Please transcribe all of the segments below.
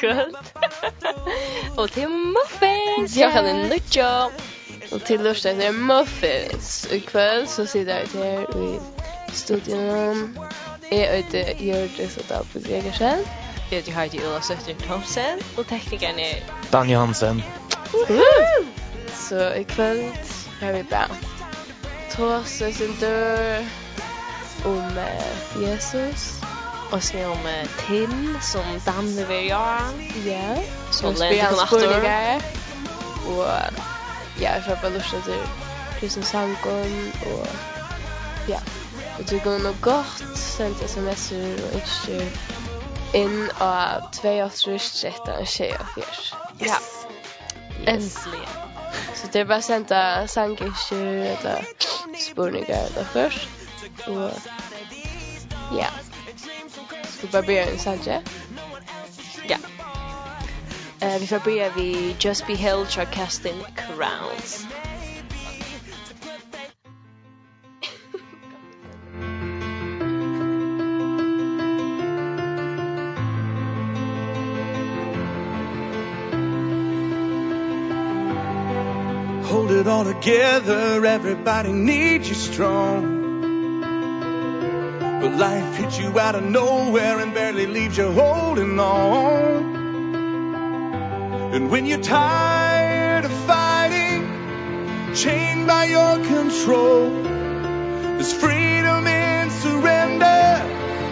kvöld. och till muffins. Jag kan en nutja. Och till lusten det muffins. I kväll så sitter jag här i studion. Jag heter Jörg Sotapus Gregersen. Jag heter Heidi Ulla Sötter Thomsen. Och teknikern är... Dan Johansen. Så i kväll har vi bara tåsa sin dörr om Jesus och se om Tim som Danne vill göra. Ja. Som spelar spurgar. Och ja, jag köper lust att det Kristen Sankon och ja. Och det går nog gott. sent sms och inte in av 2 och tjej och 24. Ja. Äntligen. Så det är bara sända sangkirkor eller spurningar eller först. Och ja skulle bara börja Sanje. Ja. Eh vi får börja vid Just Be Held Shall Casting Crowns. Hold it all together, everybody needs you strong But life hits you out of nowhere and barely leaves you holding on. And when you're tired of fighting Chained by your control There's freedom in surrender.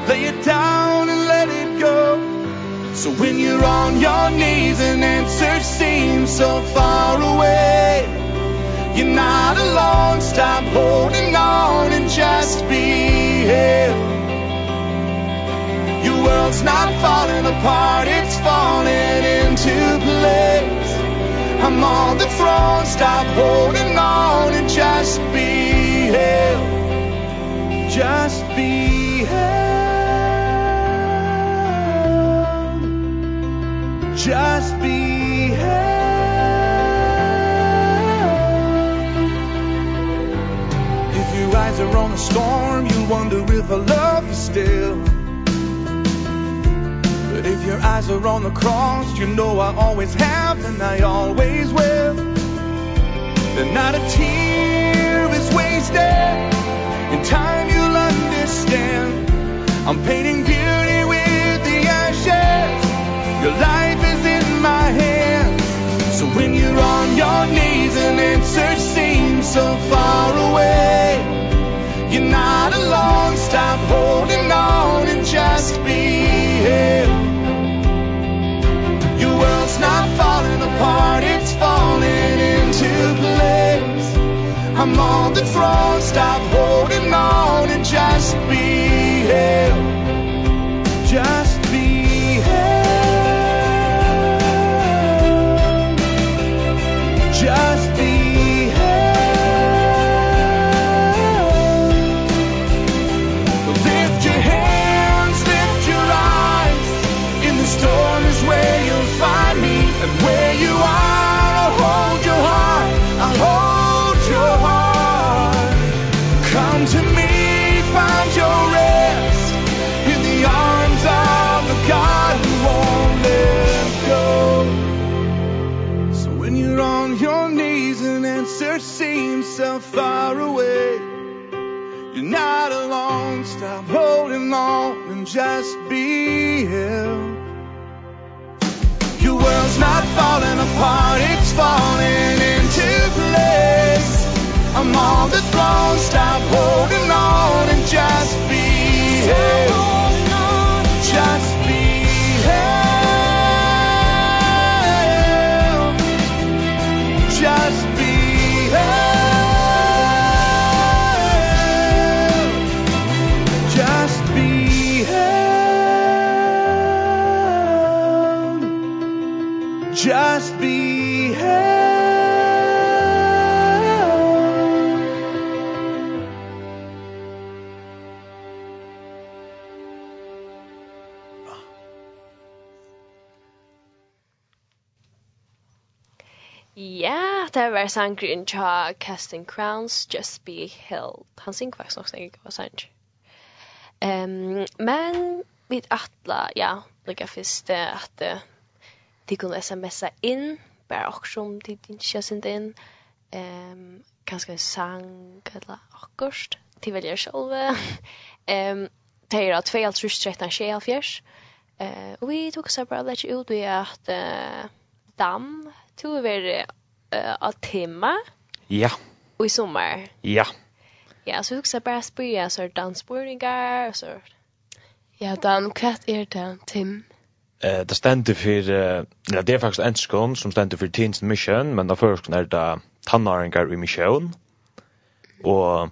Lay it down and let it go. So when you're on your knees and answer seems so far away. You're not alone, stop holding on and just be here. Your world's not falling apart, it's falling into place. I'm on the throne, stop holding on and just be here. Just be here. Just be clouds are on a storm you wonder if I love you still. But if your eyes are on the cross you know I always have and I always will. And not a tear is wasted In time you'll understand. I'm painting beauty with the ashes. Your life is in my hands. So when you're on your knees And answer seems so far away. You're not alone, stop holding on and just be here. Your world's not falling apart, it's falling into place. I'm on the throne, stop holding on and just be here. just be him. Your world's not falling apart It's falling into place. I'm on the throne Stop holding on and just be him. Just hetta var sangrin cha Casting Crowns Just Be Hill. Han syng faktisk nok snakk var sang. Ehm men við atla, ja, lukka fyrst at de kunne smsa inn, bare også om de ikke sendte inn, Ehm kanskje en sang eller akkurat, de velger selv. Ehm det er 2, 3, 13, 24. Uh, vi tok seg bare litt ut ved at uh, Dam, to er uh, av tema. Ja. Och i sommar. Ja. Ja, så huxar bara spyrja så dansbordingar och så. Ja, dan kvart er det tim. Eh, det stendur för eh ja, det är faktiskt en skon som stendur för Teens Mission, men då först när det tannaringar i mission. Och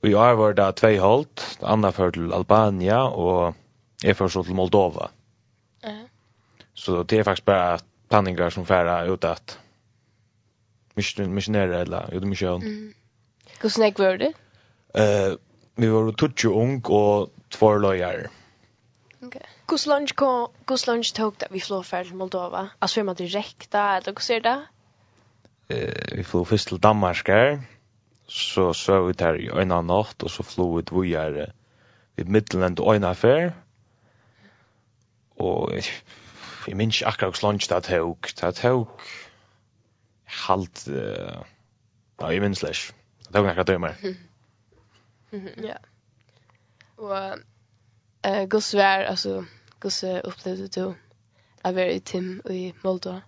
vi har varit där två halt, andra för till Albania och är för så till Moldova. Eh. Så det är faktiskt bara tanningar som färra ut att missionärer eller gjorde mission. Mm. Hur snägg var det? Eh, vi var tutju ung och två lojar. Okej. Hur lunch kom, hur lunch tog det vi flög för Moldova? Alltså är man direkta eller hur ser det? Eh, vi flög först till Danmark här. Så så vi där i en natt och så flög vi vidare vid Midland och en affär. Och jag minns akkurat lunch det tog. Det tog halt uh, ja, i min slash. Det tog nekka dømer. Ja. Og uh, svär alltså altså, så upplevde du av er i Tim og i Moldova?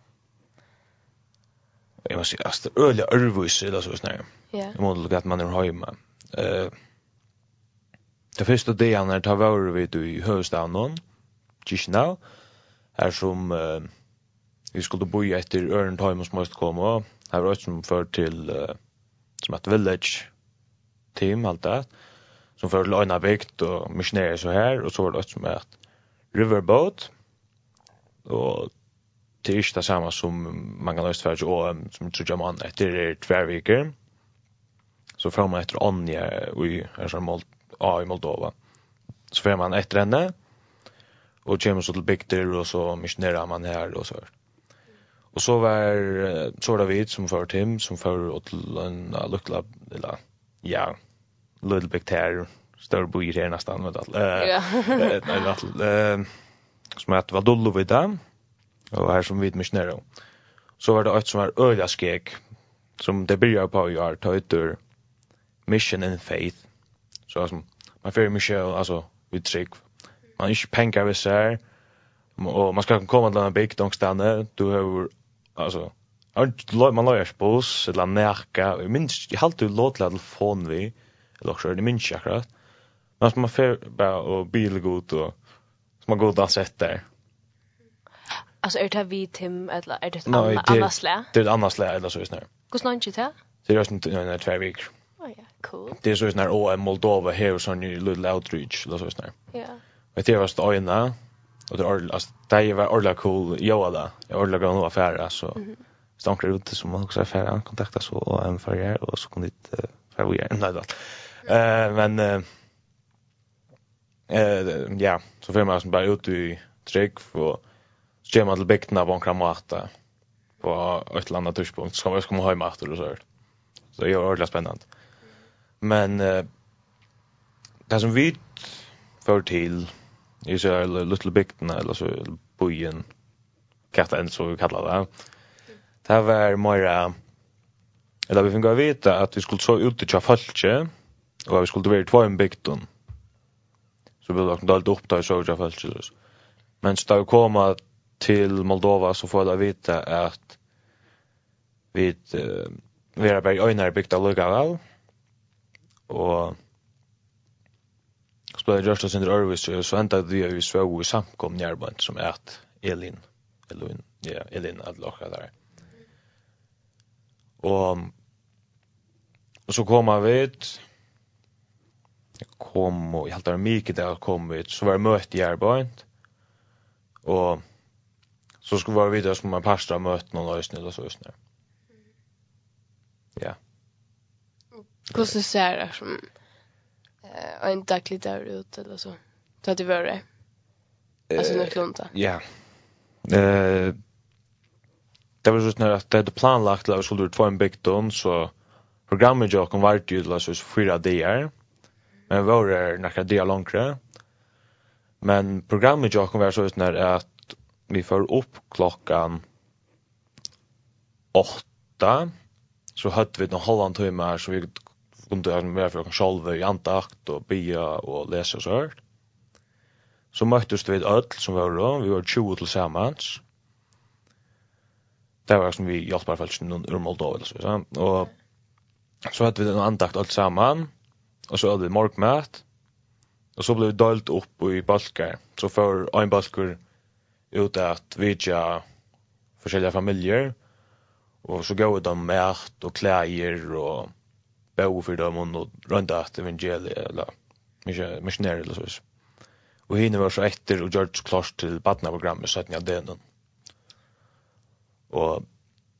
Jeg må si, altså, det er øyelig ærvus, eller så snarere. Ja. Jeg må lukke at man er hjemme. Uh, det første det han er tar vare ved i høvestaden, Kishinau, er som... Uh, vi skulle bo etter øren time som måste komma. Här var som för till uh, som ett village team allt det som för till Öjna Bikt och missionärer så här och så var det som ett riverboat. Och det är inte samma som man kan lösa för och som tror jag man efter tvärviker så får man efter Anja i här som i Moldova. Så får man efter henne och kommer så till Bygder och så missionerar man här och så här Og så var så var det vi som för Tim som för åt en lukla eller ja little big tear stor i här nästan med allt. Ja. Eh som att var dollo vid där. Och här som vid missionärer. Så var det ett som var öliga skek som det börjar på i år tar mission and faith. Så som man för Michelle alltså vi trick. Man är inte pengar vi ser. Och man ska komma till en bygd någonstans. Du har alltså man låg jag buss eller märka minst jag halt du låt la telefon vi eller också det minst jag rätt men man får bara och bilgot och som man går dans efter Alltså är det vi tim eller är det ett annat slä? Det är ett annat slä eller så just nu. Hur snart är det? Det är just inte några två veckor. Oh ja, cool. Det är så just när Moldova här så ni little outreach eller så just nu. Ja. Vet du vad det är? och det är alltså det var ordla cool. Jag där jag ordla går nog affär så stank ut som man också affär kontakta så och en för er och så kom dit för vi är nej då eh men eh ja. Så för man bara ut i trick för schema till bäckna på en kramata på ett annat tidspunkt. Ska kommer komma hem efter och så så det är ordla spännande men eh det som vi för till Israel little bygden eller så bojen katta en så kallar det. Det var mera eller vi fick gå veta att vi skulle så ut till Falche och att vi skulle vara i två bygden. Så vi lagt dalt upp där så i Falche. Men så där komma till Moldova så får jag veta att vi vi är bara i öjnare bygda lugga väl. Och blei rørt oss under Ørvis, så enda vi vi svå i samkom nærbant som er at Elin, Elin, ja, Elin at lokka der. Og, og så kom vi ut, kom, og jeg halte det mye der kom ut, så var det møte i nærbant, og så skulle vi være videre som en pastor møte noen øyne, eller så øyne. Ja. Hvordan ser det som eh en daglig där ute eller så. Så att det var det. Alltså några klunta. Ja. Eh Det var just när att det hade planlagt att vi skulle få en bygdom så programmet jag kom vart ju så fyra dagar. Men var det några dagar långre. Men programmet jag kom var så snarare att vi får upp klockan 8 så hade vi någon halvan timme så vi under mer för oss i antakt och bia och läsa så här. Så möttes vi öll som var då, vi var 20 tillsammans. Det var som vi hjälpte faktiskt någon ur Moldova så så och så hade vi en andakt allt samman och så hade vi morgmat. Och så blev vi delt upp i balkar. Så för en balkar ut att vidja forskjellige familier, og så gav vi dem mat og klæger, og bo for dem og rönta at evangeliet eller mycket eller så. Og henne var så etter og gjørt klart til badnaprogrammet så att ni hade den. Och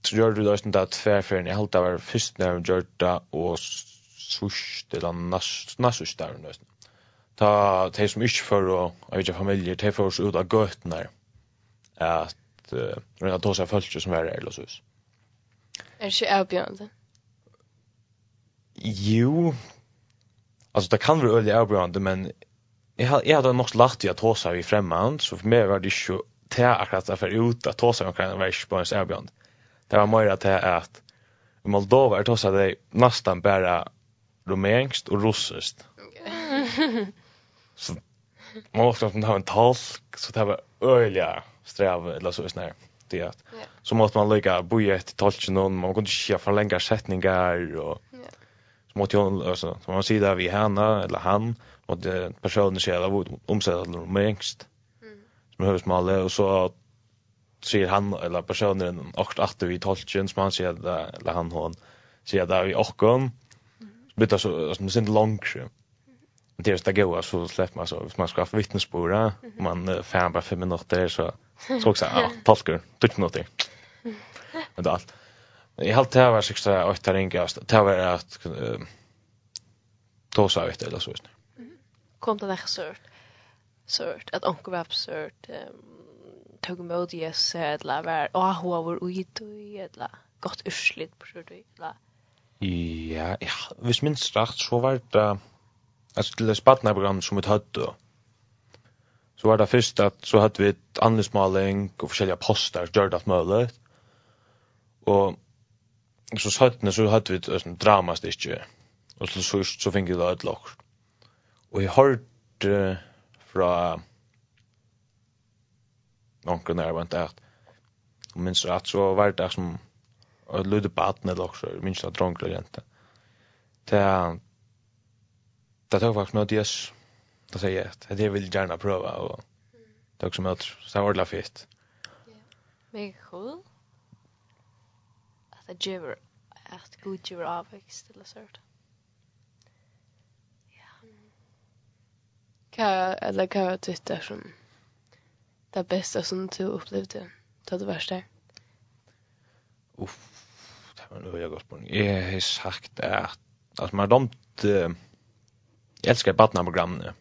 så gjør du da sånn at tverferien jeg halte det var først når vi gjør det, og sørst eller nassørst der nesten. Ta de som ikke får, å, jeg vet ikke, familier, de får oss ut av gøtene at uh, rundt at tog seg følelse som er her eller sånn. Er det ikke avbjørende? Jo. Alltså det kan vara öliga avbrand men jag hade jag har nog lagt jag tåsa vi främmand så för mig var det ju te akkurat där för ut att tåsa jag kan vara på en avbrand. Det var mer att det är att Moldova är tåsa det nästan bara rumänskt och russiskt. så man måste ha en tolk så det var öliga sträv eller så snär det att så måste man lägga boja ett tolk någon man kunde inte förlänga setningar och så mot hon alltså som man säger det vi henne eller han och det personen själv av omsätta till någon mängst. Mm. Som hörs mal og så sier han eller personen akkurat åt vi tolken som han sier det, eller han hon sier det vi åkon. Bitte så som sin långt. Det är det goa så släpp man så man ska få vittnesbörda man fan bara fem minuter så så också ja tolkar tycker något. Men det allt i allt det var var sexta det ringast. Det var att ta sig ut eller så just. Kom det där sört. Sört att onkel var sört. Tog emot yes eller var ah hur var ut i eller gott urslit på så det eller. Ja, ja, hvis minst rakt så var det altså til det spattna som vi hade Så var det først at så hadde vi ett anlesmaling og forskjellige poster gjorde att mulig, og så sattne så hadde vi et drama stikke, og så, så, så fikk vi da et lokk. Og jeg hørte fra noen der vant at, og minst at så var det som, og lødde på atten eller også, minst at dronker og jente. Det er, det tok faktisk møte yes, Da sier jeg, det vil gjerne prøve, og det er også møte, så det var ordentlig fint. Ja, mega cool det ger at god ger avväxt eller sørt. Ja. Kan eller var jag der som det beste som du upplevde? Det det värsta. Uff. Det var nog jag godt på. Jeg har sagt at att man har domt jeg elsker barnprogram nu.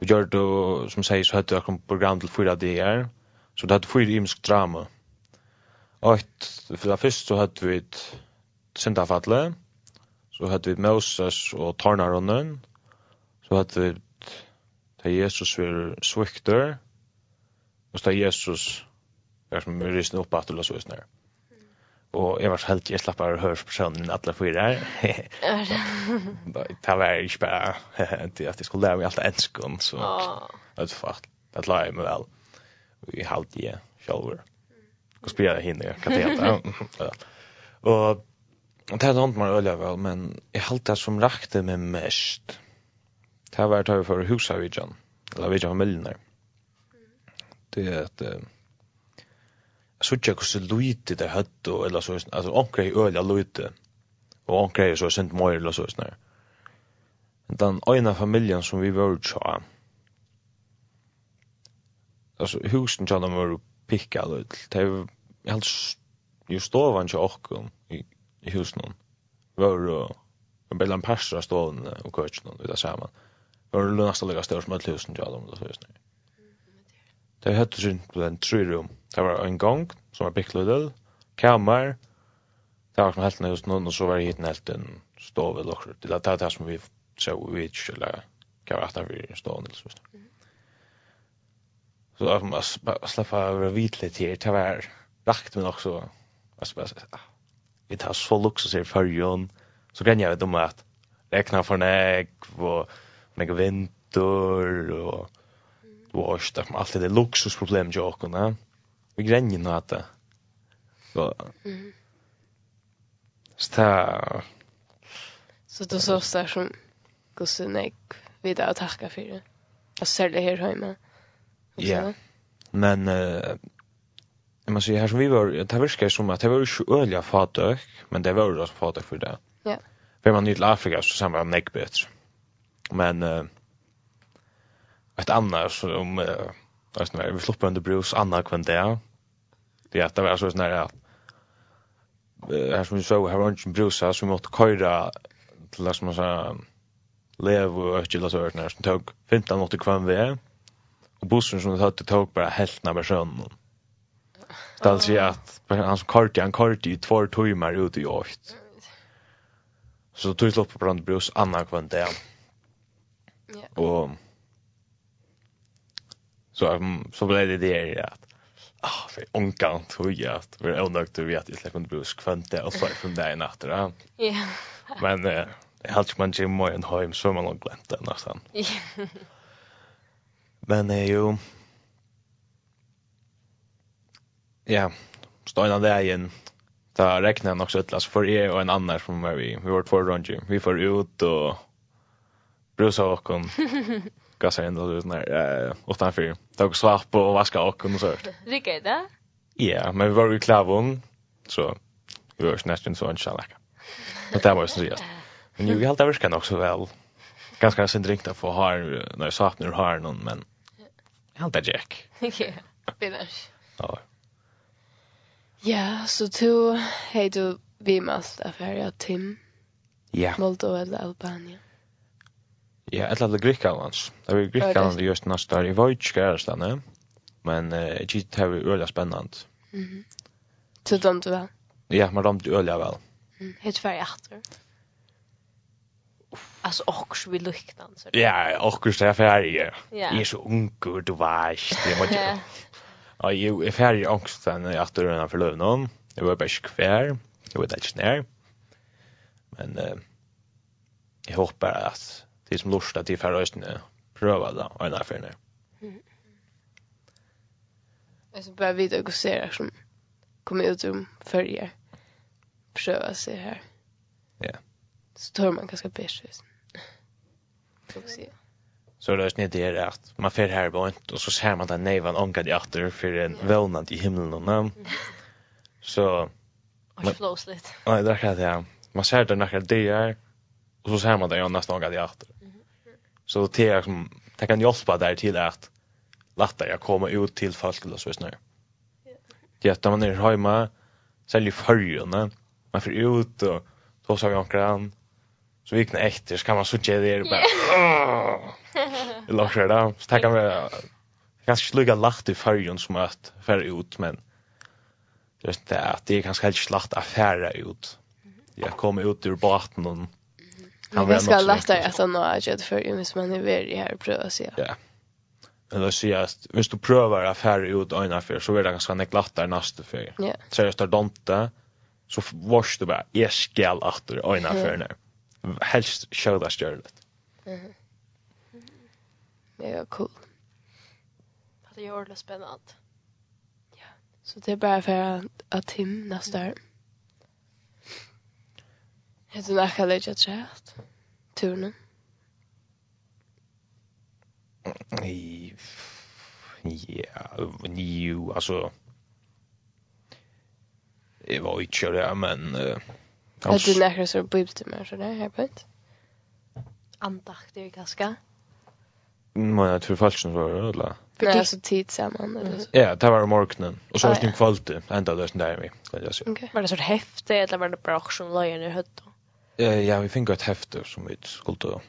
Vi gjør det, som sier, så hadde jeg program til fyra dager, så det hadde fyra imensk drama. Mm Og for det første så hadde vi Sindafatle, så hadde vi Moses og Tornaronen, så hadde vi da Jesus var svikter, og da Jesus var som rysende oppe at du la så snart. Og jeg var så heldig, jeg slapp av å høre personen min alle fyra her. Det var ikke bare at jeg skulle lære meg alt enskene, så det var fatt. det la jeg meg vel. Vi halte jeg selv ska spela hinner kan det. Och det hade inte man öliga väl men jag halt det som rakte mig mest. Det var det för husavidjan. Eller vidja familjen där. Det är att så tjekk hur lite det hade och eller så alltså onkel i öliga lite. Och onkel så sent mer eller så snär. Den ena familjen som vi var tjå. Alltså husen tjänar mig pikka ut. Det er helt ju stovan ju och i, i husen. Var och en bild en pastor stovan och köken och det samma. Var det nästan lika stort som ett husen jag om så just nu. Det hade sin på den tre rum. Det var en gång som var picklad kammar. Det var som helt nyss någon och så var det hit helt en stov eller något. Det där som vi så vi skulle kan vara att vi står eller så. Mm så att man släppa över vitligt här. Till var rakt men också. Alltså vi tar så luxus här för jön så kan jag dem att räkna för näg och några vinter och och så där. Allt det luxusproblem jag kan va vi gränjer nu att så så så då så där som gosse näg vid att tacka för det. Och det här hemma. Ja. Men eh man säga här som vi var det verkar som att det var ju öliga fatök, men det var ju rätt fatök för det. Ja. För man till Afrika så samma näck bättre. Men eh ett annat om eh alltså när vi sloppar under brus andra kvant där. Det är att det var så snär att här som vi såg här var inte brusa så vi måste köra till det som man sa lev och ökjela så här som tog 15 åter kvann vi. Mm Og bussen som hade tog bare helt när personen. Det er altså at han som kort han kort i två timmar ut i åkt. Så tog slå på brandbrus anna kvann det. Ja. Och så så ble det det at ah för onkan tror jag att vi är onökt att veta att jag brus kvante och så från där natten. Ja. Men eh, helt man ju mer en hem så man har glömt det nästan. Ja. Men eh, jo, ja, støyna vägen ta räkna nog så utlas för er och en annan som var vi vi var två runt vi får ut och brusa och kom gasa in då sån här eh och ta för tog svart på och vaska och kom så Riktigt det? Ja, men vi var ju klavon så vi var nästan så inshallah. Men det var så just. Men ju helt överskar nog så väl. Ganska synd ringt att få ha när saknar har någon men Helt det Jack. Ja, det Ja. Ja, så du hej du vi måste affära Tim. Ja. Moldova eller Albania. Ja, ett av de grekiska lands. Det är grekiska land just nästa år i Vojtskär stanna. Men eh det är ju öliga spännande. Mhm. Så du väl? Ja, men dömde öliga väl. Mm. Helt färg efter. Alltså också vi luktan så. Ja, också så här är. Jag är så ung du vet. det vet ju. Ja, jag är färdig ångst sen att du redan förlöv någon. Det var bara kvar. Det var det snär. Men eh jag hoppas att det som lust att det pröva då och när för nu. Mm. Jag så bara vidare och ser som kommer ut om följer pröva sig här. Ja. Yeah så tar man ganska bärs. Så det är snitt det är att man fer här på och så ser man den nevan onkad i åter för en vånad i himlen och namn. Så man flås lite. Nej, det kan det. Man ser det när det är och så ser man det ju nästan i åter. Så det är som det kan hjälpa där till att lätta jag komma ut till folk eller så snär. Ja. Det att man är hemma säljer förjorna. Man får ut och då så vi omkring Så gick det efter så kan man sucha det bara. Det låter där. Så tackar vi kanske sluga lacht i färgen som att färra ut men just det att det är kanske helt slacht att färra ut. Jag kommer ut ur båten och han vill ska lätta att han har gjort för ju hvis man är väldigt här pröva sig. Ja. Men då ser jag att hvis du prövar att färra ut ena för så är det ganska näck lättare nästa för. Ja. Så jag står donta så vars du bara jag skall efter ena för när helst sjöda stjörnet. Mega cool. Det är ju ordentligt spännande. Ja. Så det är bara för att Tim nästa år. Jag tror att jag lägger trätt. Turnen. I... Ja, ju, alltså... Det var ju inte det, men... Uh, Har du nekra så bibeltimer så där här på ett? Andakt är ganska. Men jag tror falskt så det eller? Nej, alltså tid samman eller så. Ja, det var morgonen och så var det en kvällte ända där sen där vi. Kan jag säga. Var det så häftigt eller var det bara action lagen i hödda? Eh ja, vi fick ett häfte som vi skulle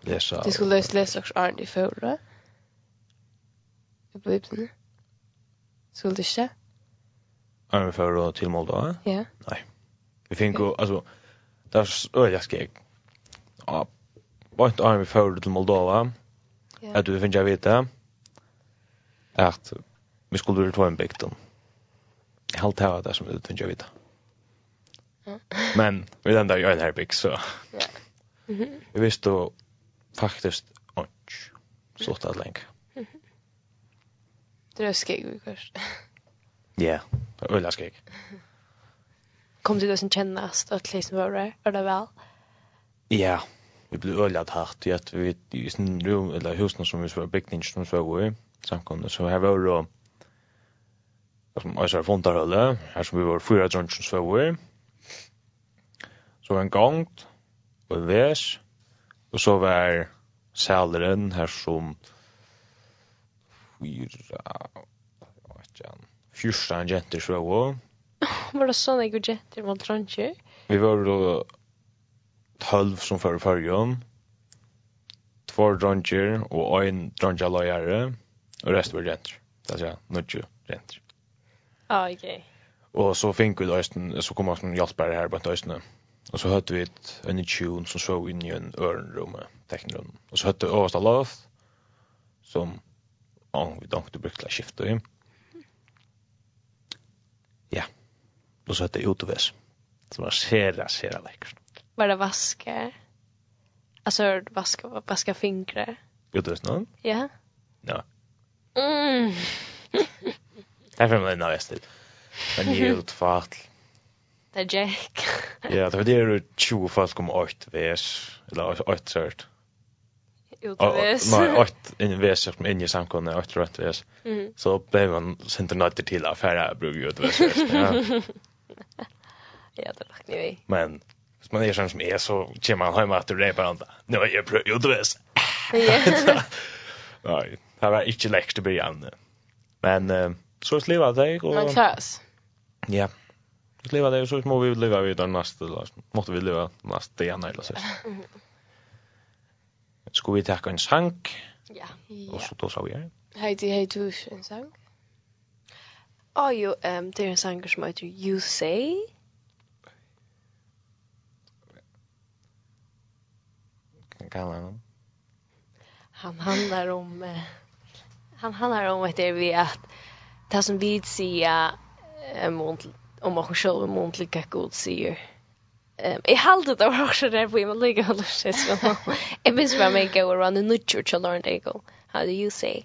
läsa. Det skulle läsa läsa också Arne i förra. I Bibeln. Skulle det inte? Arne i förra till Moldova? Ja. Nej. Vi fick ju alltså där öliga skeg. Ja. Vart är vi förde till Moldova? Ja. Att du finns jag veta. Att vi skulle ta en bikten. Helt här där som du finns jag veta. Men vi den där gör en herbig så. Ja. Mhm. Vi visste då faktiskt och så att länk. Det är skeg vi kanske. Ja, öliga skeg kom det då sen kännas att liksom var det det väl. Ja, vi blev öljat hårt i att vi i sin rum eller husen som vi var byggning som vi var samkomna så här var det, som alltså fundar alla här som vi var fyra drønnsen som vi var så en gång och väs och så var sälaren här som fyra vad heter han? Fyrstan jenter så var var det sånn jeg gjorde det var tranche. Vi var då 12 som för förrjön. Två trancher och en trancha lojare och resten var renter. Det vill säga nudge renter. Ja, okej. Och så fick vi då så kom också en hjälpare här på östnen. Och så hörde vi ett en tune som så in i en örnrum teknikrum. Och så hörde översta Loft, som om vi tänkte brukla skifta i. Mm och så heter det utoväs. Som var sera, sera läckert. Var det vaskar? Alltså vaska, vaska fingrar? Utoväs någon? Ja. Ja. Mm. Därför är man nöjst till. Men det är ju Det är Jack. Ja, det var det är 20 folk om 8 väs. Eller 8 sört. Utvis. Nej, 8 in väs som in i samkomna 8 runt väs. Så blev man sent nöjd till affärer brug ves. Ja. ja, det lagt ni vi. Men hvis man är sån som är så kommer man hem att det är bara andra. Nu är jag pröv, jag Ja. Nej, det var inte läckert i början. Men uh, så slivade det. Och... Men klass. Ja. Vi lever det, så må vi leva vidare nästa, måste vi leva nästa igen, eller så. Ska vi tacka en sang? Ja. Och så då sa vi det. Hej, hei du, en sank. Ja, jo, um, det er en sanger som heter You Say. Kan man han? Han handlar om uh, han handlar om att det är vi att det som vi säger um, om oss själva om att lika god säger. Ehm jag hade det också där på mig lika hållet. Jag minns vad mig gå around the nutcher to learn to go. How do you say?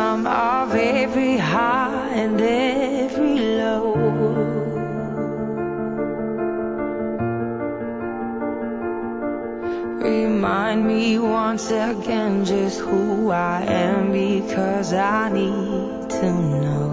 once again just who I am because I need to know.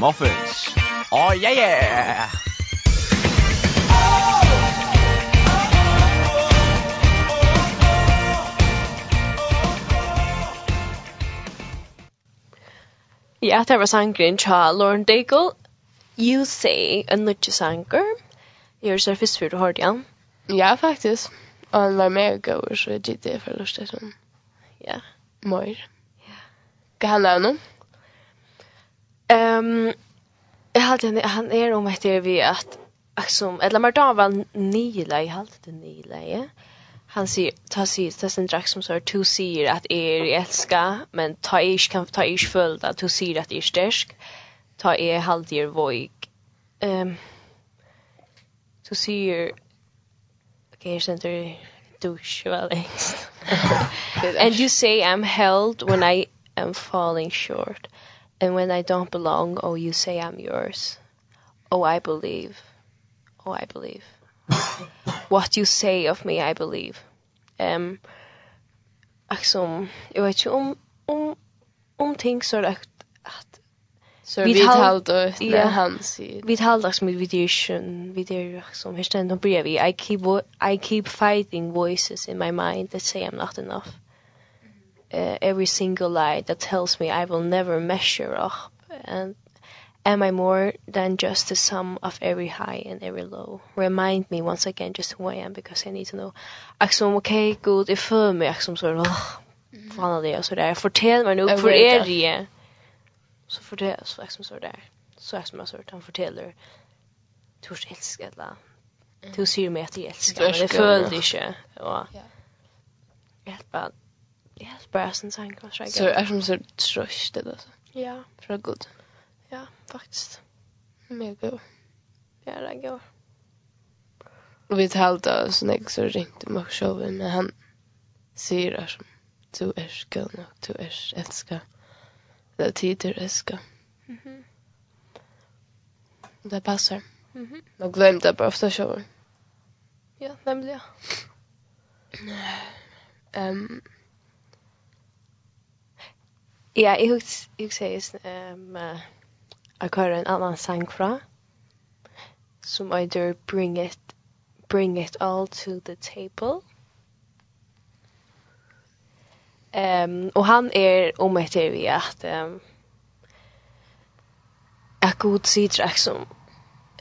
muffins. Oh yeah yeah. Ja, det var sangren tja Lauren Daigle. You say a nutje sanger. Jeg er så først før du har igjen. Ja, faktisk. Og han var med og gav, så jeg gitt det for lort det sånn. Ja. Mår. Ja. Hva handler det om? Ehm jag hade han är om att det vi att liksom eller mer då var nila i halt det nila ja. Han säger ta sig ta sen drack som så to see att är älska men ta is kan ta is fullt att to see att är stärsk. Ta är halt er voig. Ehm to säger Okay, here's another douche well And you say I'm held when I am falling short. And when I don't belong, oh, you say I'm yours. Oh, I believe. Oh, I believe. What you say of me, I believe. Um, ach, jeg vet ikke om, om, om ting så att, at Så vi halda ja, han sier. Vi halda som vi vidition, vi der som här ständ och brevi. I keep I keep fighting voices in my mind that say I'm not enough uh, every single lie that tells me I will never measure up. And am I more than just the sum of every high and every low? Remind me once again just who I am because I need to know. Axum okay good. If for me Axum så oh, fan det så där fortell mig nu för er det. så för det så Axum så där så Axum så där han fortäller tors älskar alla Du syr mig att jag älskar, men det följde inte. Och, ja. Helt bara, Ja, har bara sen sen kanske jag. Så är som så tröst det alltså. Ja, för god. Ja, faktiskt. Mer god. Ja, det går. Och vi talade oss när jag så ringde mig själv men han säger det som du är god nog, du är älskad. Det är tid du älskar. Mhm. Mm det passar. Mhm. Mm jag glömde bara ofta själv. Ja, nämligen. Ehm... Um, Ja, jeg husker jeg um, uh, jeg kører en annan sang fra, som either bring it, bring it all to the table. Um, og han er om etter vi at um, at god sidrak som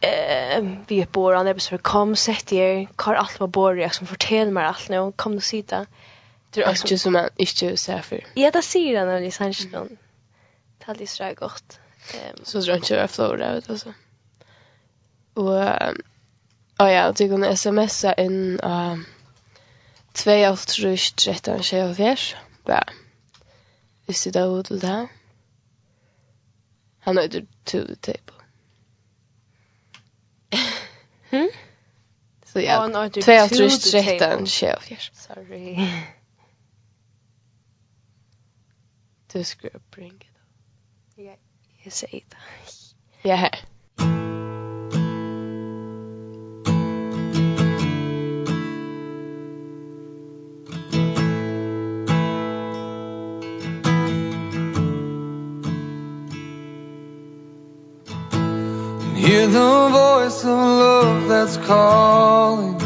eh vi er på han er så kom sett her hva allt vad bor jag som forteller meg alt nå, kom du sida Det är också som man inte ser för. Ja, det säger han när det är sannsyn. Det är alltid så gott. Så tror jag inte jag flora ut alltså. Och ja, ja, du kan smsa in uh, 2 av 3, 13, 24. Ja. Hvis du da ut vil det. Han har ju tur tape. Hm? Så ja, 2 av 3, 13, 24. Sorry. Du skulle bring it. Ja. jag säger det. Ja. Hear the voice of love that's calling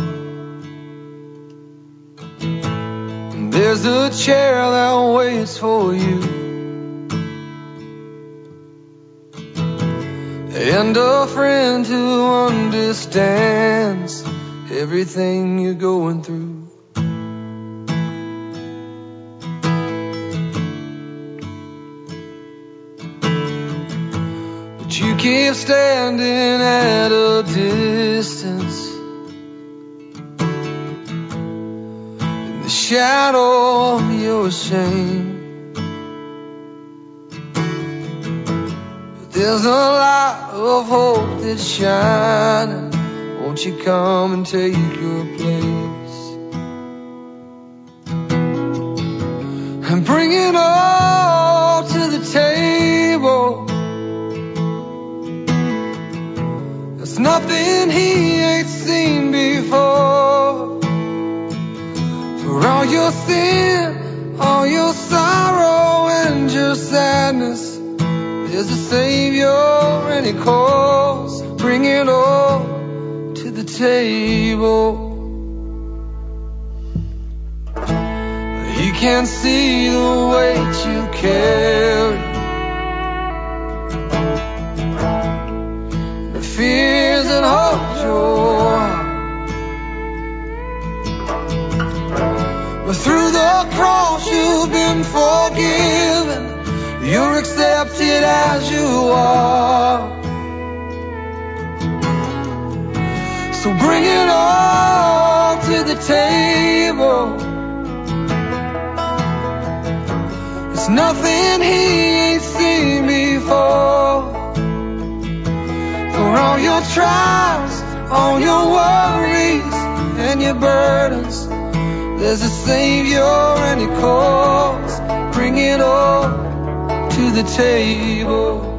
There's a chair that waits for you understands everything you're going through. But you keep standing at a distance. In the shadow of your shame. But there's a light of hope that's shining. Won't you come and take your place? And bring it all to the table. There's nothing he ain't seen before. For all your sin, all your sorrow and your sadness There's a Savior and He calls Bring it all table. You can't see the weight you carry. The fears that hold your But through the cross you've been forgiven. You're accepted as you are. So bring it all to the table. There's nothing he ain't seen before. For all your trials, all your worries and your burdens There's a Savior and He calls Bring it all to the table.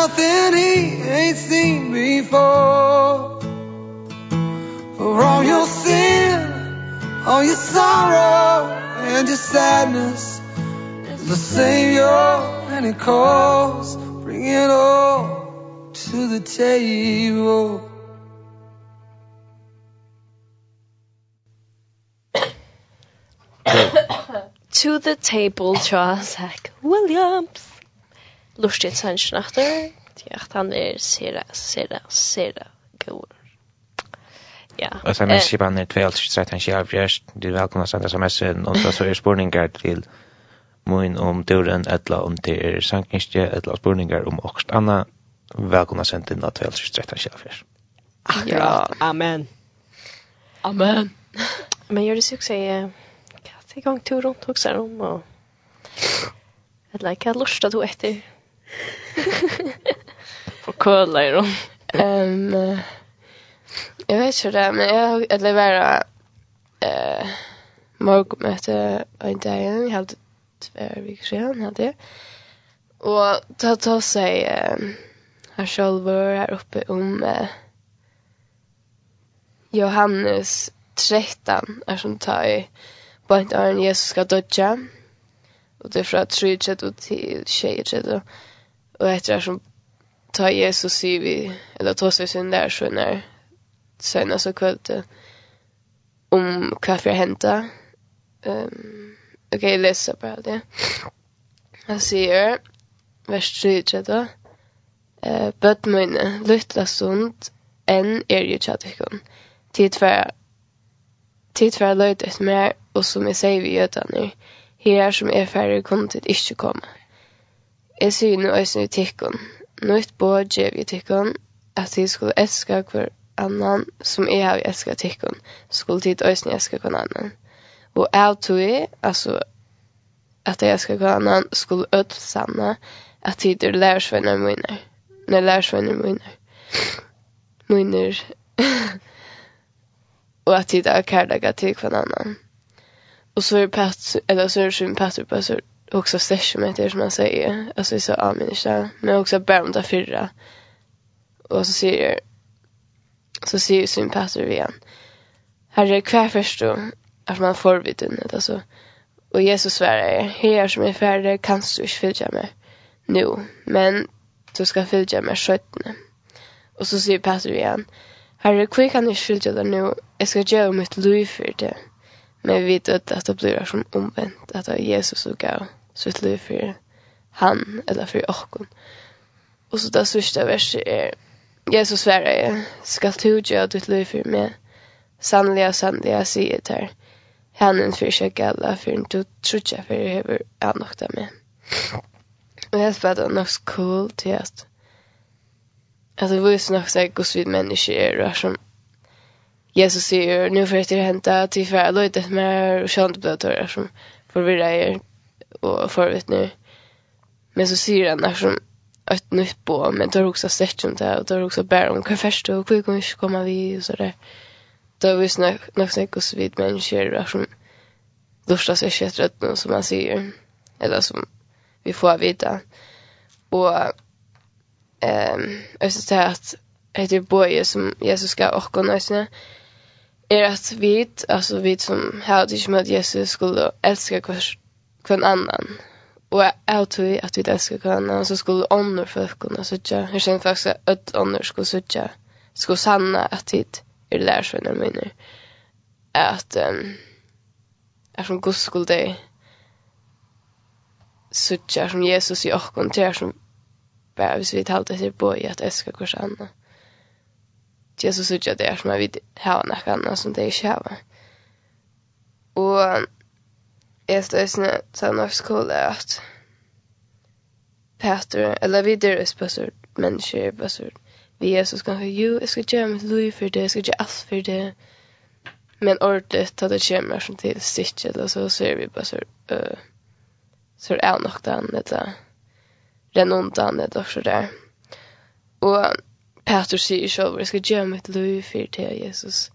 nothing he ain't seen before For all your sin, all your sorrow and your sadness the Savior and he calls, bring it all to the table to the table, Charles Williams lustigt til sannsyn etter. Ja, han er sera, sera, sera god. Ja. Och sen är kjipan er 12-13-24. Du är välkomna att sända sms. Och og så är spurningar till mun om Turen, etla om det er sankingsje, etla spurningar om okst anna. Välkomna å sende 12-13-24. Ja, Amen. Amen. Men gör det så också jeg kan til gang tur runt också om och eller jeg kan lusta du etter För kolla i dem. Ehm jag vet inte det men jag jag levererar eh morgonmöte en dag jag hade två veckor sedan hade jag. Og ta ta sig eh, här själva her oppe om eh, Johannes 13 er som tar i bara inte är Jesus skal dødja. Og det er fra 3 til 6 till Og etter det som tar Jesus sig vi, eller tar seg sin der, så när sen alltså kvällte om vad vi hämtar. Um, ok, jeg leser bare det. Han sier, vers 3 da, Eh, bött mine, lytla sund, enn er jo tjadikon. Tid för tid för løyde efter mer, og som jeg sier vi gödar nu. Här som er färre kom til ikke komme. Jeg sier nå øyne i tikkun. Nøyt på djev i tikkun, at de skulle elska hver annan som jeg har elska tikkun, skulle tid øyne elska hver annan. Og jeg tog jeg, altså, at jeg elska hver annan, skulle ødel sanna at tid er lærersvenner mine. Nei, lærersvenner mine. Mine. og at tid er kærlega til hver annan. Og så er det Petter, eller så er det som Petter på också sessiometer som man säger. Alltså så sa ja, men inte. Men också bara om det förra. Och så säger så säger sin pastor igen. Herre, kvar först då att man får vittnet. Alltså, och Jesus svarar, här som är färdig kan du inte följa mig nu. Men du ska följa mig skötne. Och så säger pastor igen. Herre, kvar kan du inte följa dig nu. Jag ska göra mitt liv för det. Men vi vet att det blir som omvänt. Att det är Jesus som gav sitt liv för han eller för okkon. Och så det sista verset är Jesus svarar jag du göra ditt liv för mig. Sannliga, sannliga säger det här. Händen för sig alla för en du jag för jag behöver anokta mig. Och jag spelar det nog så cool till att att det visar nog så här gosvid människor är som Jesus säger nu får jag till att hända till för jag löjt ett mer och skönt blödörrar som förvirrar er och förut nu. Men så sier han der som et nytt på men tar også sett om det og och tar også bare om hva først, og hva kan vi ikke komme vi og så där. Då vi snack snack snack och så vid människor där som lustar seg ikke etter noe som han sier, eller som vi får veta. Och ehm alltså det att det är boje som Jesus skal åkke kunna nästan är att vi altså vi som har det ikke med at Jesus skulle elske kvart kvann annan. Och jeg tror att vi elsker kvann annan så skulle ånder folk kunna Jeg kjenner faktisk faktiskt att ånder skulle sutja. Skulle sanna att vi är lärsvänner minner. At um, är som god skulle det sutja som Jesus i och er som bare hvis vi talte etter på i at elsker hver annan. Jesus sutja det er som jeg vil hava nekka anna som det ikke har. Og är det ösna så när skola att Peter eller vi där är pastor människor pastor vi är så ska ju jag ska göra mitt liv för det jag ska göra allt för det. Men ordet att det kommer som till stitch eller så ser vi bara så uh, så är nog den det den undan det också där. Och Peter säger själv jag ska göra mitt liv för det Jesus.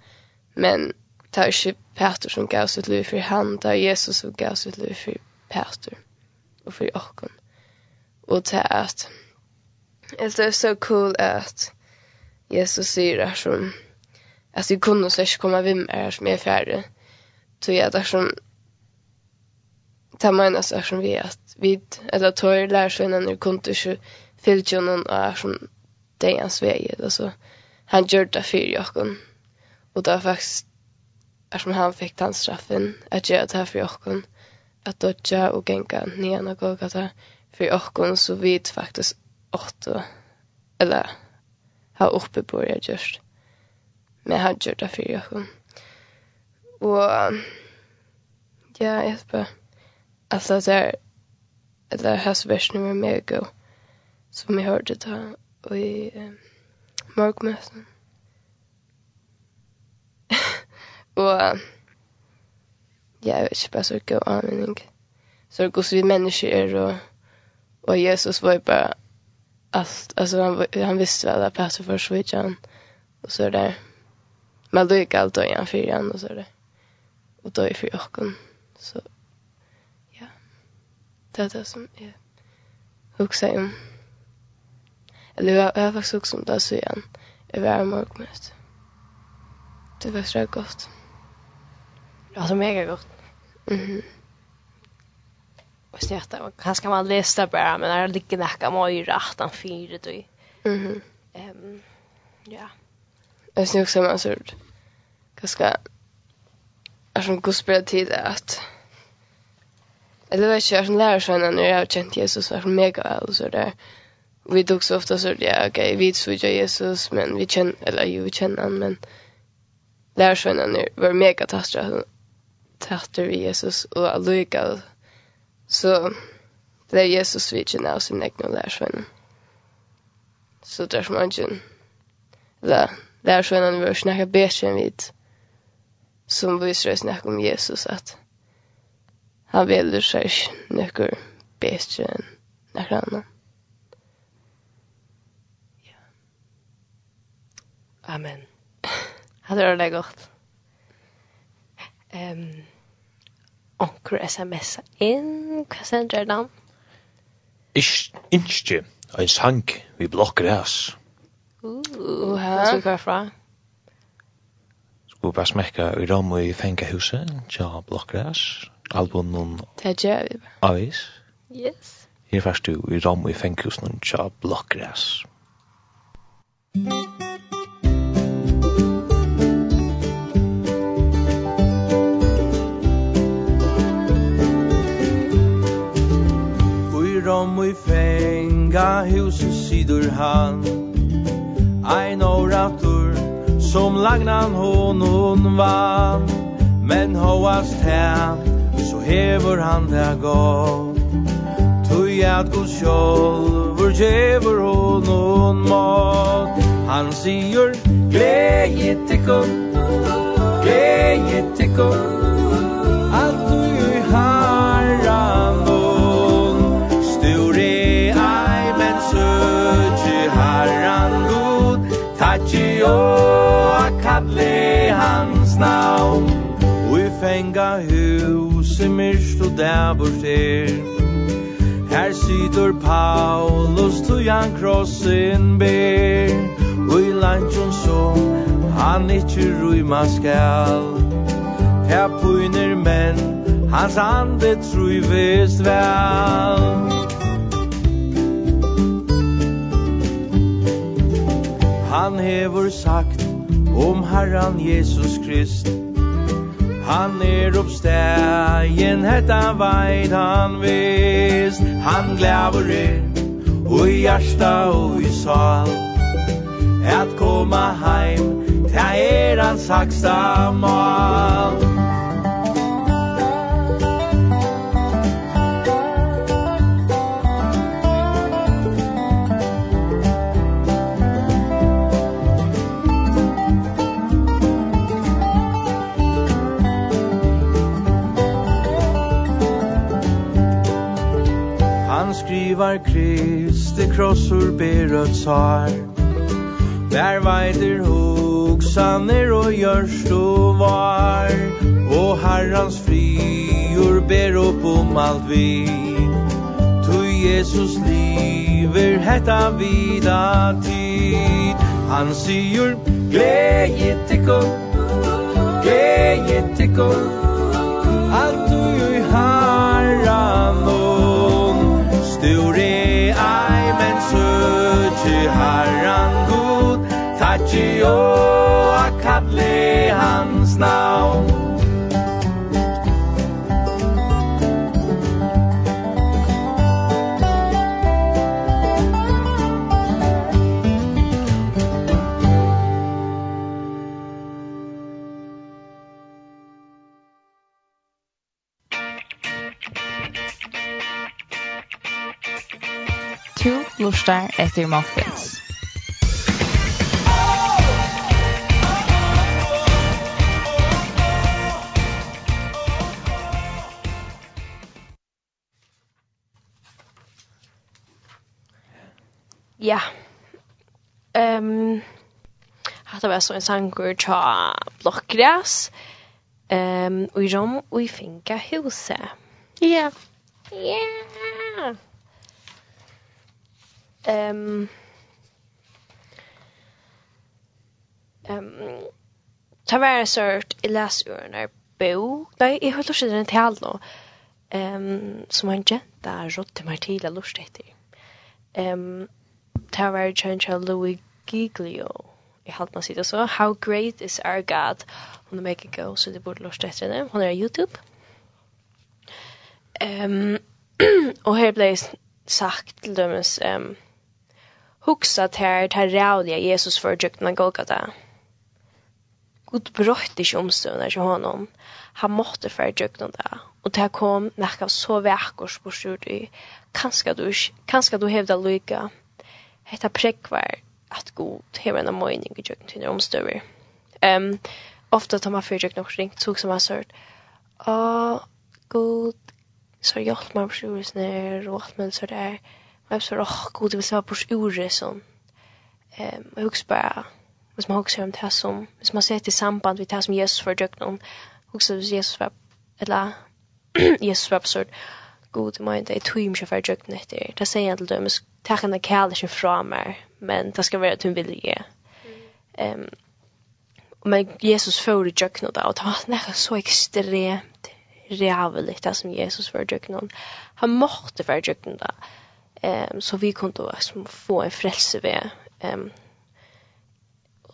Men det er ikke Peter som gav sitt liv for han, det er Jesus som gav sitt liv for Peter og for åkken. Og det er at det er så cool at Jesus sier det som at vi kunne så ikke komme vim er som er ferdig. Så jeg det er som det menes er som vi at vi, eller tår lærersvinnene kunne ikke fylle noen er som det er hans vei, eller han gjør det for åkken. Og det er faktisk er som han fikk den straffen at göra det här för oss att dodja og gänga ner og gåga gata for oss så vidt faktisk åtte, eller ha oppe på det gjørst. men han gjør det for oss Og ja jeg spør, altså det er, eller hans här var med mig som jeg hørte da, og i eh, morgmöten Og ja, jeg vet ikke, bare så god anledning. Så det går så vi mennesker er, og, og Jesus var jo bare alt. Alltså han, han visste väl att passa för switchen. Och så där. Men då gick allt igjen for igjen, og så det. Och då är for åkken. Så ja. Det är det som jag huxar om. Eller jag, jag har faktiskt också om det så igen. Jag var i. Det var så gott. Det var så mega gott. Mhm. Och snärt där kanske man läsa bara men det ligger näka mig rätt an fyra då. Mhm. Ehm ja. Det är också man absurd. Ganska är som god tid att Eller vet jag, som lärare sen när jag har känt Jesus var mega väl så där. Vi tog så ofta så ja, okej, vi såg Jesus, men vi känner eller ju känner han, men lärare sen när var mega tastra tattar vi Jesus og alluga. Så det er Jesus vi ikke av sin egen lærersvenn. Så det er som han ikke eller lærersvennen vi har snakket bedre enn vidt som viser å snakke om Jesus at han velger seg noe bedre enn noen annen. Amen. Ha det er det godt ehm um, onkur sms inn, hva sender er den? Ish, ein sang vi blokker as. Uh, hva skal vi kvar fra? Skulle bare smekka i ram i fengahuset, tja blokker as, album noen... Det gjør vi bare. Avis. Yes. Her først du i ram i fengahuset, tja blokker as. Mm. og i fenga huset sidur han Ein oratur som lagnan honon vann. Men hoast her så hever han det gott. Tui at god sjolvur djever honon mat. Han sier gleje tikkum Gleje tikkum i myrst og dævurs er Her situr Paulus tog han krossen ber. Og i lantjon så han ikkje rujma skal. Her puiner menn hans ande truvist vel Han hevur sagt om Herran Jesus Krist. Han er oppstegen, hetta veit han vist Han glæver er, og i hjärsta og i sal. At koma heim, ta er hans haksta mal. var Kristi krossur berøtt sar. Der veider hoksaner og gjørst og var. Og herrans frior ber opp om alt vi. Tu Jesus liver hetta vida tid. Han sier Gleget tikkum, Gleget tikkum Du re ai men søki herran god Tatsi o akalle hans navn. torsdag etter Muffins. Ja. Ehm um, hatta var så en sangur tja blokkgräs. Ehm um, och i rom och i finka huset. Ja. Yeah. Ja. Yeah. Ehm Ehm Ta var sort i läs ur när bo. Nej, jag höll också den till då. Ehm som han där rotte mig till lust det. Ehm Ta var change Louis Giglio. Jag har man sett så how great is our God on the make it go så det borde lust det den. Hon är Youtube. Ehm och här blev sagt till dömes ehm Huxa ter ter realia Jesus för jukna Golgata. Gud brøtt ikke omstøvna til honom. Han måtte fær djukna det. Og det kom nekka så vekkors på styrt i. Kanska du, kanska du hevda lyka. Hetta prekvar at god hever en møyning i djukna til omstøver. Um, ofta tar man fyrir djukna og ringt, tog som han sørt. Åh, god, så hjelp meg på styrt ned, og alt men så der. Er jag så åh god det vill säga på ure så. Ehm jag husker bara hvis man husker om det som, hvis man ser til samband med det som Jesus var døgnet om, husker hvis Jesus var, eller Jesus var absurd, god, men det er tog mye for døgnet etter. Det sier han til dem, takk henne kjæler ikke fra meg, men det skal være at hun vilje. Um, men Jesus får i døgnet da, og det var nekka så ekstremt reavelig det som Jesus var døgnet om. Han måtte være døgnet da um, så vi kunde liksom få en frelse ved ehm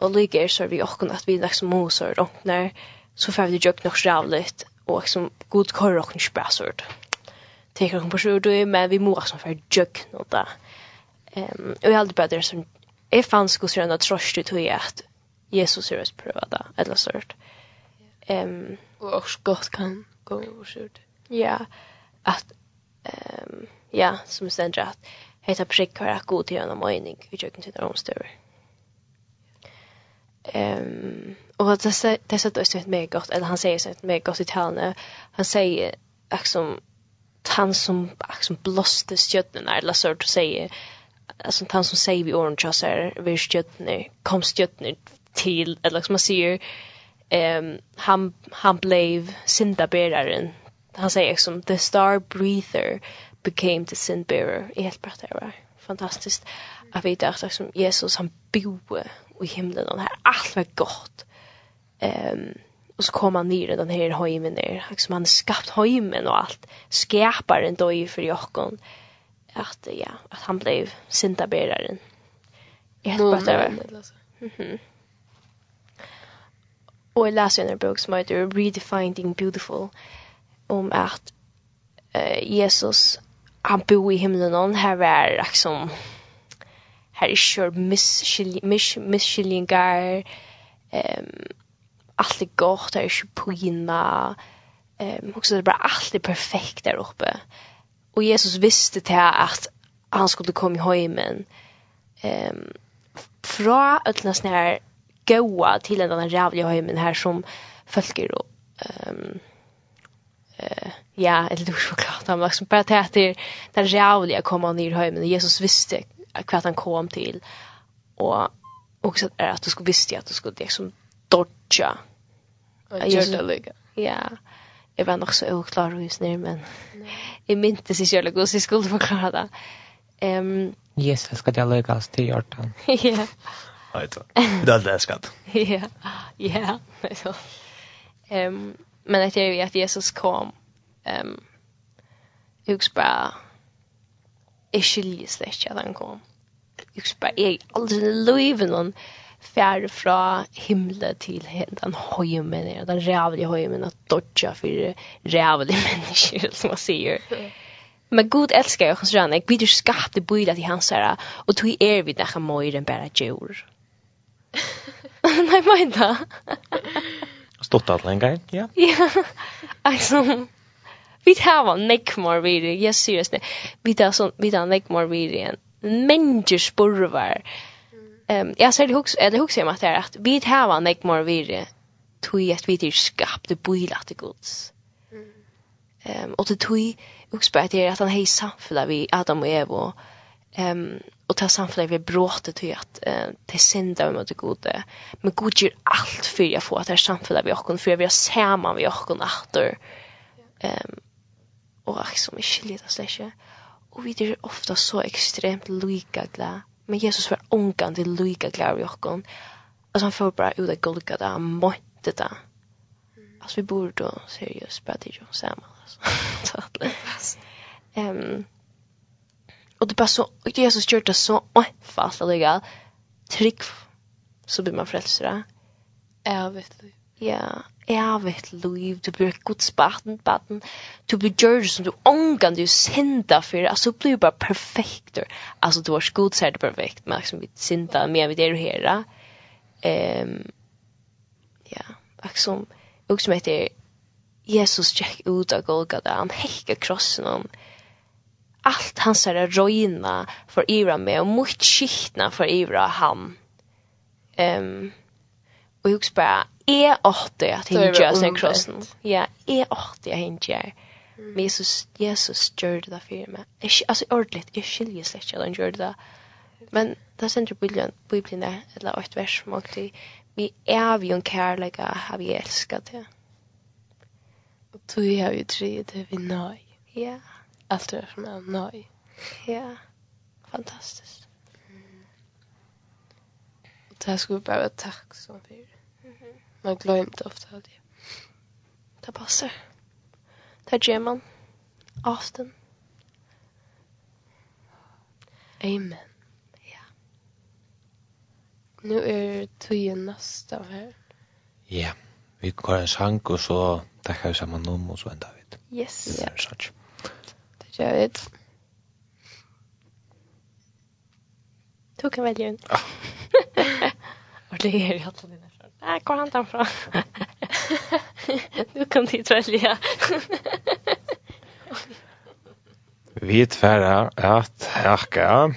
og ligger så vi också at vi liksom mosar och når så får vi jökt nog sjävligt og liksom god kör och inte passord. Tänker på så då men vi måste som för jökt da um, og jeg jag bare det som är fanns skulle såna trost ut hur att Jesus är oss da eller sånt. Ehm og også godt kan gå och skjut. Ja. at ehm ja, som ständer at heter prick har att god till en öjning i köken till de större. Ehm och det det så det är mer gott eller han säger så mer gott i talen. Han säger liksom han som liksom blåste stjärnorna eller så att säga alltså han som säger vi orange så är vi stjärnor kom stjärnor till eller liksom man säger ehm han han blev syndabäraren han säger som the star breather became the sin bearer. I helt bra det var fantastiskt att veta att liksom Jesus han boe i himlen och här allt var gott. Ehm um, och så kom han ner den här hemmen där. Liksom han skapt hemmen och allt. Skapar en doj för Jakob. Att ja, att han blev syndabäraren. I helt bra det var. Mhm. Och jag läser en bok som heter Redefining Beautiful. Mm om att uh, Jesus han bor i himlen och här är liksom här är kör misskillingar um, alt er godt her er ikke pina um, også det er bare alt er perfekt der oppe. Og Jesus visste til at han skulle komme i hemmen ehm fra öllna snär goa till den där jävla hemmen här som följer och ehm um, eh ja, eller du så klart han liksom bara det att det där jävliga att komma ner hem men Jesus visste kvart han kom till och också att du skulle visste att du skulle liksom dodja. Och gjorde det lika. Ja. Jag var nog så oklar hus nu men jag minns inte så jävla god så skulle förklara det. Ehm Yes, jag ska det lyckas till hjärtan. Ja. Alltså. Det är skatt Ja. Ja, så. Ehm Men jag tror ju att Jesus kom um, hugs bara jag skiljer sig ikke at han kom. jeg bara, bare jeg aldrig i livet någon färre från himlen till den höjmen, den rävliga höjmen at dodja for rävliga mennesker som man sier Men Gud elskar jag hans rönne. Vi blir skapt i bygda till hans herra. Och tog er vid näka mojren bara djur. Nej, men inte. stått att länge, ja? Ja, alltså, vi tar var neck more really. Yes seriously. vi tar så vi tar neck more really. enn menneskers borvar. Um, jag säger det hos, eller hos jeg at det er at vi tar var neck more really. Tui att vi tar skapte bøyla det gods. Um, och det tui hos på at det er at han hei samfunnet vi Adam og Evo, um, och ta samfundet vi bråter till att eh, det synda vi mot det gode. Men god gör allt för att få att det här samfundet vi åker för vi har samman vi åker efter. Um, och att som vi skiljer oss inte. Och vi är ofta så extremt lika glad. Men Jesus var ångan till lika glad vi åker. Alltså han får bara ut av Golgata, han måtte det. Alltså vi borde då seriöst bara till John Samuel. Alltså. Ehm och det bara så och Jesus gjort det så enfalt alliga trick så blir man frälst där. Ja, vet du. Ja, ja, vet du, du blir Guds barn, barn. Du blir gjord som du ångan du synda för alltså blir bara perfekt. Alltså du har Guds här det perfekt, men som vi synda mer vid det du här. Ehm ja, liksom också som heter Jesus check ut av Golgata, han häckar krossen om. Ehm allt hans här rojna för Ivra med och mycket skiktna för Ivra han. Ehm um, och jag också bara är åtte att hinja sen krossen. Ja, är åtte jag hinja. Men Jesus, Jesus gjorde det för mig. Jag, alltså ordentligt, jag skiljer släkt att han gjorde det. Men det sender Bibelen, Bibelen där, eller ett vers som alltid, vi är vi en kärlega, har vi älskat det. Och du har ju tre, det vi nöj. Ja. Yeah allt det som är nöj. Ja. Fantastiskt. Mm. Och det här skulle bara vara tack som för. Mm -hmm. Man glömde ofta det. Det passar. Det ger man. Often. Amen. Ja. Nu är tiden nästa här. Ja. Vi går en sang og så takkar vi samman om og så enda vi. Yes. Det er sånn så jag vet. Du kan välja en. Ja. Och det är ju att den är Nej, går han därifrån. du kan dit välja. Vi tvära att hacka.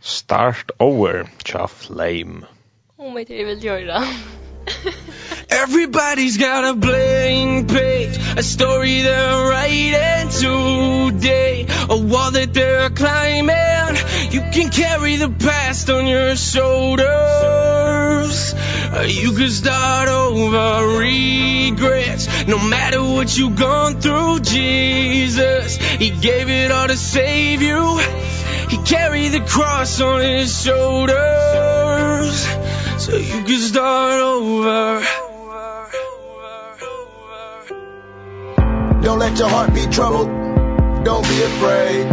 Start over, tja flame. Oh, men det vill göra. Everybody's got a blank page A story they're writing today. A wall that they're climbing You can carry the past on your shoulders. You can start over regrets No matter what you've gone through, Jesus He gave it all to save you. He carried the cross on his shoulders. So you can start over Don't let your heart be troubled. Don't be afraid.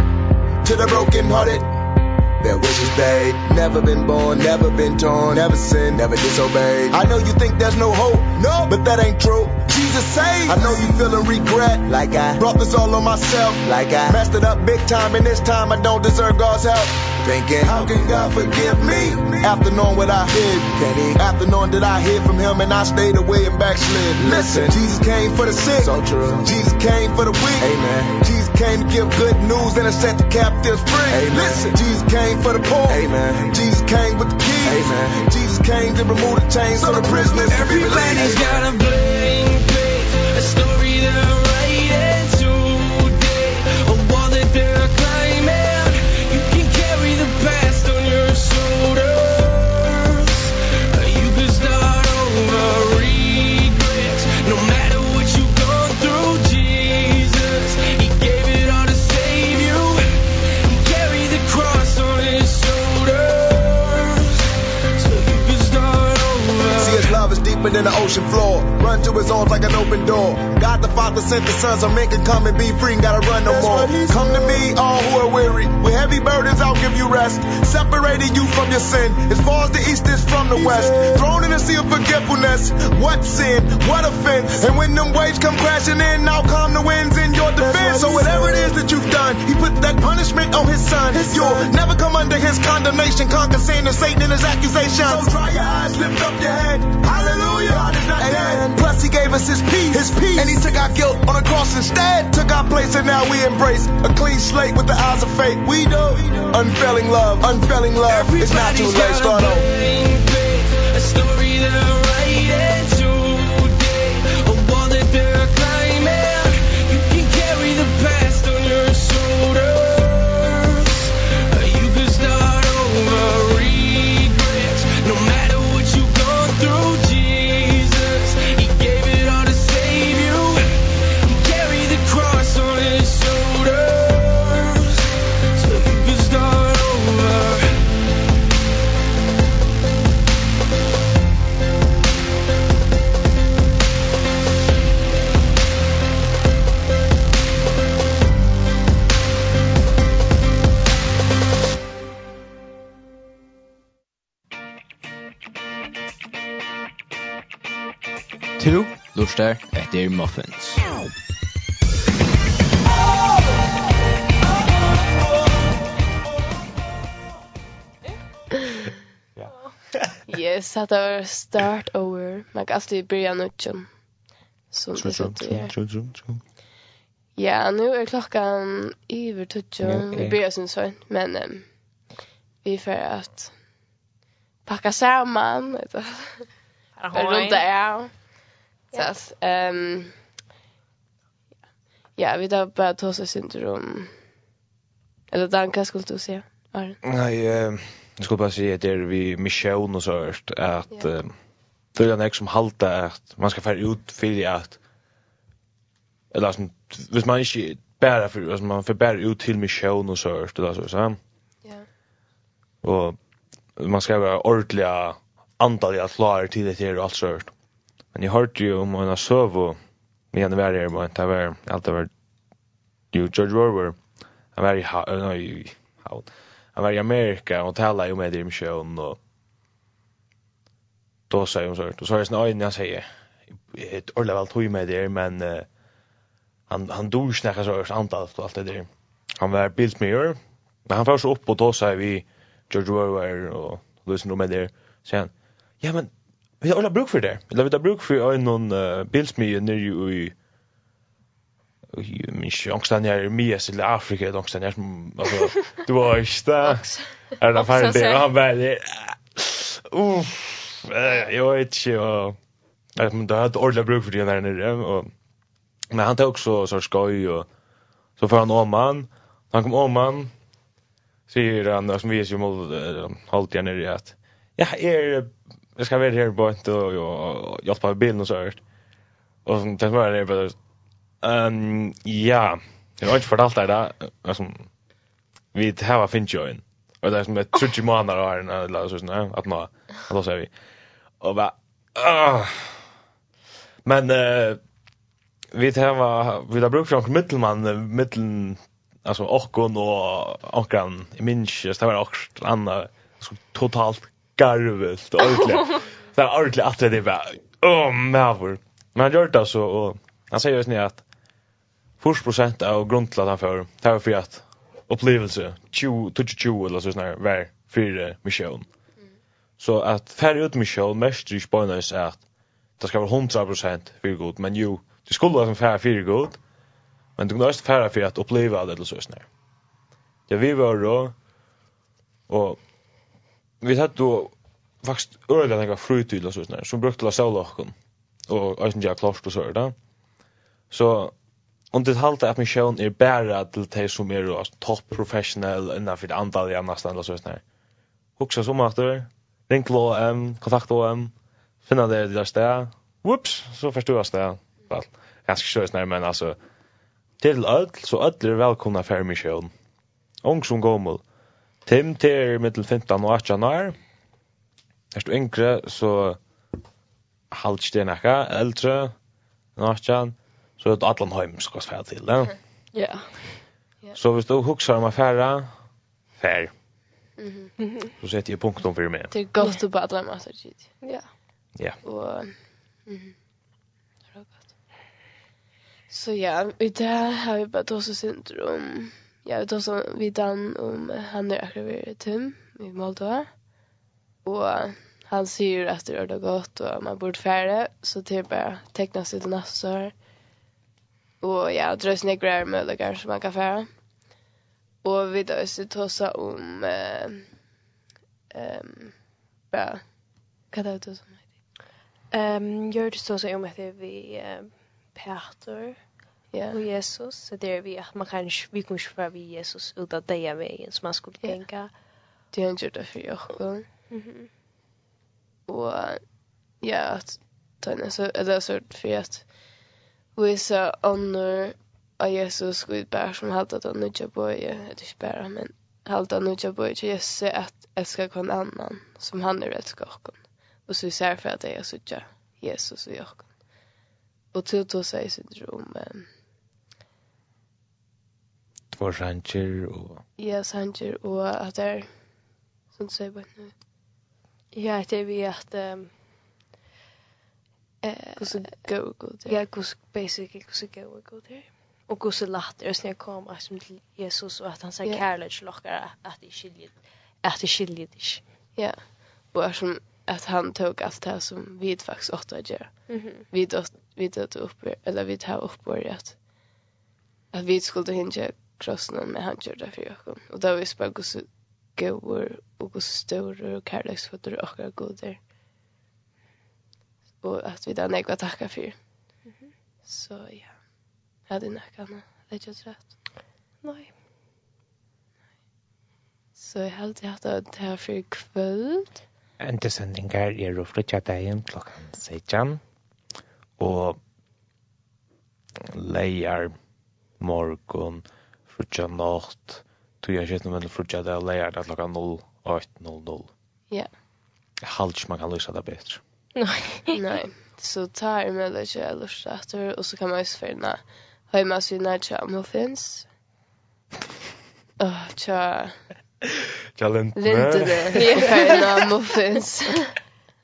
To the broken hearted Their wishes they Never been born, never been torn Never sinned, never disobeyed. I know you think there's no hope No, but that ain't true. Jesus saved. I know you feeling regret Like I Brought this all on myself Like I Messed it up big time and this time I don't deserve God's help. Thinking, how can God forgive me? After knowing what I hid, can he? After knowing that I hid from him and I stayed away and backslid. Listen, Jesus came for the sick. So true. Jesus came for the weak. Amen. Jesus came to give good news and to set the captives free. Amen. Listen, Jesus came for the poor. Amen. Jesus came with the keys. Amen. Jesus came to remove the chains so the prisoners can be released. Everybody's got a blank page a story that swimming in the ocean floor run to his arms like an open door. God the Father sent the Son so men can come and be free and gotta run no That's more. come to me all who are weary. With heavy burdens I'll give you rest. Separating you from your sin. As far as the east is from the west. thrown in a sea of forgetfulness. What sin? What offense? And when them waves come crashing in I'll calm the winds in your defense. So whatever it is that you've done he put that punishment on his son. You'll never come under his condemnation. Conquer sin and Satan and his accusations. So dry your eyes lift up your head. Hallelujah. God is not dead. Plus he gave us his peace, his peace. And he took our guilt on the cross instead. Took our place and now we embrace A clean slate with the eyes of faith We know unfailing love, unfailing love. Everybody's It's not too late, start over. A story that lortar etter Muffins. Yes, det var start over. Man kan alltid börja nutchen. Så true, true, true, true, true, true. Ja, nu är klockan över tutchen. Vi börjar sin för, men um, vi får att packa samman. Bara runt det, ja. Så att ehm Ja, vi då bara ta oss syndrom. Eller Danka skulle du säga. Nej, jag skulle bara säga att det är vi mission och så hört att det är en som halta att man ska färra ut för att eller som hvis man inte bara för altså man får bära ut till mission og så eller så så. Ja. Och man ska være ordentlig antal at klare til det här och allt sånt. Men jeg hørte jo om en søv og med en vær her, men det var alt det var jo George Orwell. Han var i Havn, han var i Amerika og tala jo med dem sjøen og då sa jag så så är det snarare jag säger ett ordla väl tog med det men han han dog snäcka så antal och allt det där. Han var bildsmör men han får så upp och då sa vi George Orwell och lyssnar med det han, Ja men Vi har alla bruk för det. Vi har bruk för en någon uh, bilsmi nere i i min sjöngstan är Mias i Afrika då också när alltså du var ista är det fan det han väl uff jag vet inte och att man hade ordla bruk för det där nere och men han tog också så skoj och så får han Oman han kom om man säger han som vi är ju mot halt jag nere att ja är jag ska vara här på ett och jag hjälpa bilen och så här. Och sen tänkte jag det bara ehm ja, jag har inte fortalt det där alltså vi har finn join. Och det är som ett trutch månader har en eller så sån att nå då säger vi. Och va Men eh vi har vi har brukt från mittelman mitten alltså och och och kan i minns det var också annat så totalt garvet ordentligt. Så här ordentligt att det var åh maver. Men han gör det så och han säger just nu att 40 procent av grunnen til at han för det var för at opplevelse, 20 20 eller så sån var för mission. Så at færre ut mission mest ju er at det skal være 100 procent fire god men jo, det skulle være færre fire god. Men du kunne også færre för at oppleve det eller så sån Ja, vi var da, og vi hade då faktiskt öliga några frutid och sånt där som brukte la sola och och jag inte jag klart och så där. Så om det halta att min shown är bättre till dig som är top professional än för det antal jag nästan eller sånt där. Huxa som att det ring lå em kontakt och em finna det där stä. Whoops, så förstås det. Väl. Ganska sjös när men alltså till öll så öll är välkomna för min show. Ung som gammal. Tim til mittel 15 og 18 år. Er du yngre, så halvt ikke det nekka. Eldre, 18, så er det Adlan Høym skal sfære til det. Ja. Så hvis du hukser om affæra, fær. Så setter jeg punktum for meg. Det er godt å bare drømme så tid. Ja. Ja. Og... Så ja, i det har vi bare då så syndrom. Ja, då så vi dan om han är akkurat tum i Moldova. Och han säger att det är gott och man borde färre så det är bara teckna sig till nästa år. Och ja, dröjs negrar möjligheter som man kan färra. Och vi då så tossa om ehm um, bara vad det är som heter. Ehm gör det så så om att vi Peter Ja. Och Jesus, så det är vi att man kan vi kan svara vi Jesus ut av det vägen som man skulle tänka. Det är inte det för jag. Mhm. Och ja, att den så det är så för att vi så honor av Jesus Gud bär som halt att han inte på det är bara men halt att han inte på Jesus att älska kon annan som han är älskar och och så ser för att det är så Jesus och jag. Och då då sägs det Eh, två sanger og... ja sanger och att det är som säger bara nu ja det är vi att um, eh så go go där ja kus basically kus go go där och kus lätt är snä kom att som till Jesus och att han säger kärlek lockar att det skiljer att det skiljer dig ja och är som att han tog allt det här som vi faktiskt åtta gör. Mm -hmm. Vi då vi då upp eller vi tar upp på börjat. Att vi skulle hinja krossen med han gjorde det för jag och då visste jag hur gåor och hur stor och kärleksfull och hur god det och att vi där nekva tacka för så ja. Jag hade näckarna det är ju rätt nej Så jeg held jeg hatt det her for kvöld. Endesendinger er å flytja dagen klokkan 16. Og leier morgon frutja nacht, tog jeg skjøtt mellom frutja det og leier det klokka 08.00. Ja. Jeg halte ikke man kan løse det bedre. Nei. Nei. Så tar er med det ikke jeg løse etter, og så kan man også finne høyma sin her til muffins. Åh, tja. Tja lintene. Lintene. Ja, høyma muffins.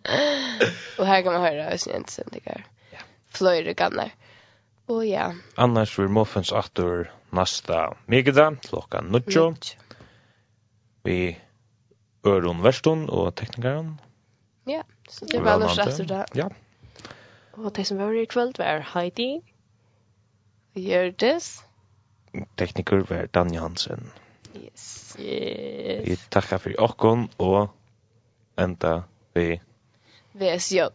Och här kan man høre høysen jentesendinger. Ja. det gamla. Och ja. Annars vil muffins åter nästa migda klocka 9. Vi Öron Verston och teknikern. Ja, så det var något rätt där. Ja. Och det som var i kväll var Heidi. Jördis. Tekniker var Dan Hansen. Yes. Yes. Vi tackar för åkon och ända vi VSJ.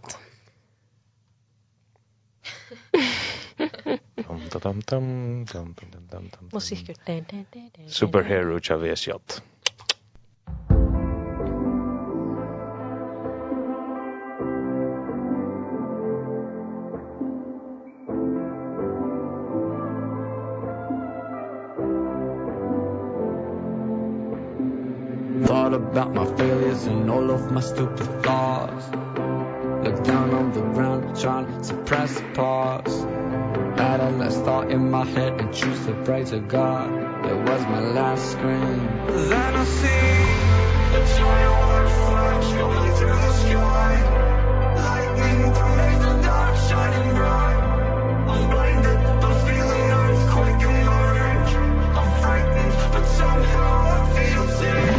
dum dum dum dum dum dum Musiker. Superhero Chavez Yacht. Thought about my failures and all of my stupid thoughts Look down on the ground trying to press pause last thought in my head and choose to pray to God. It was my last scream. Then I see the fireworks flash going through the sky. Lightning that makes the dark shining bright. I'm blinded, I'm feeling earthquake and orange. I'm frightened, but somehow I feel safe.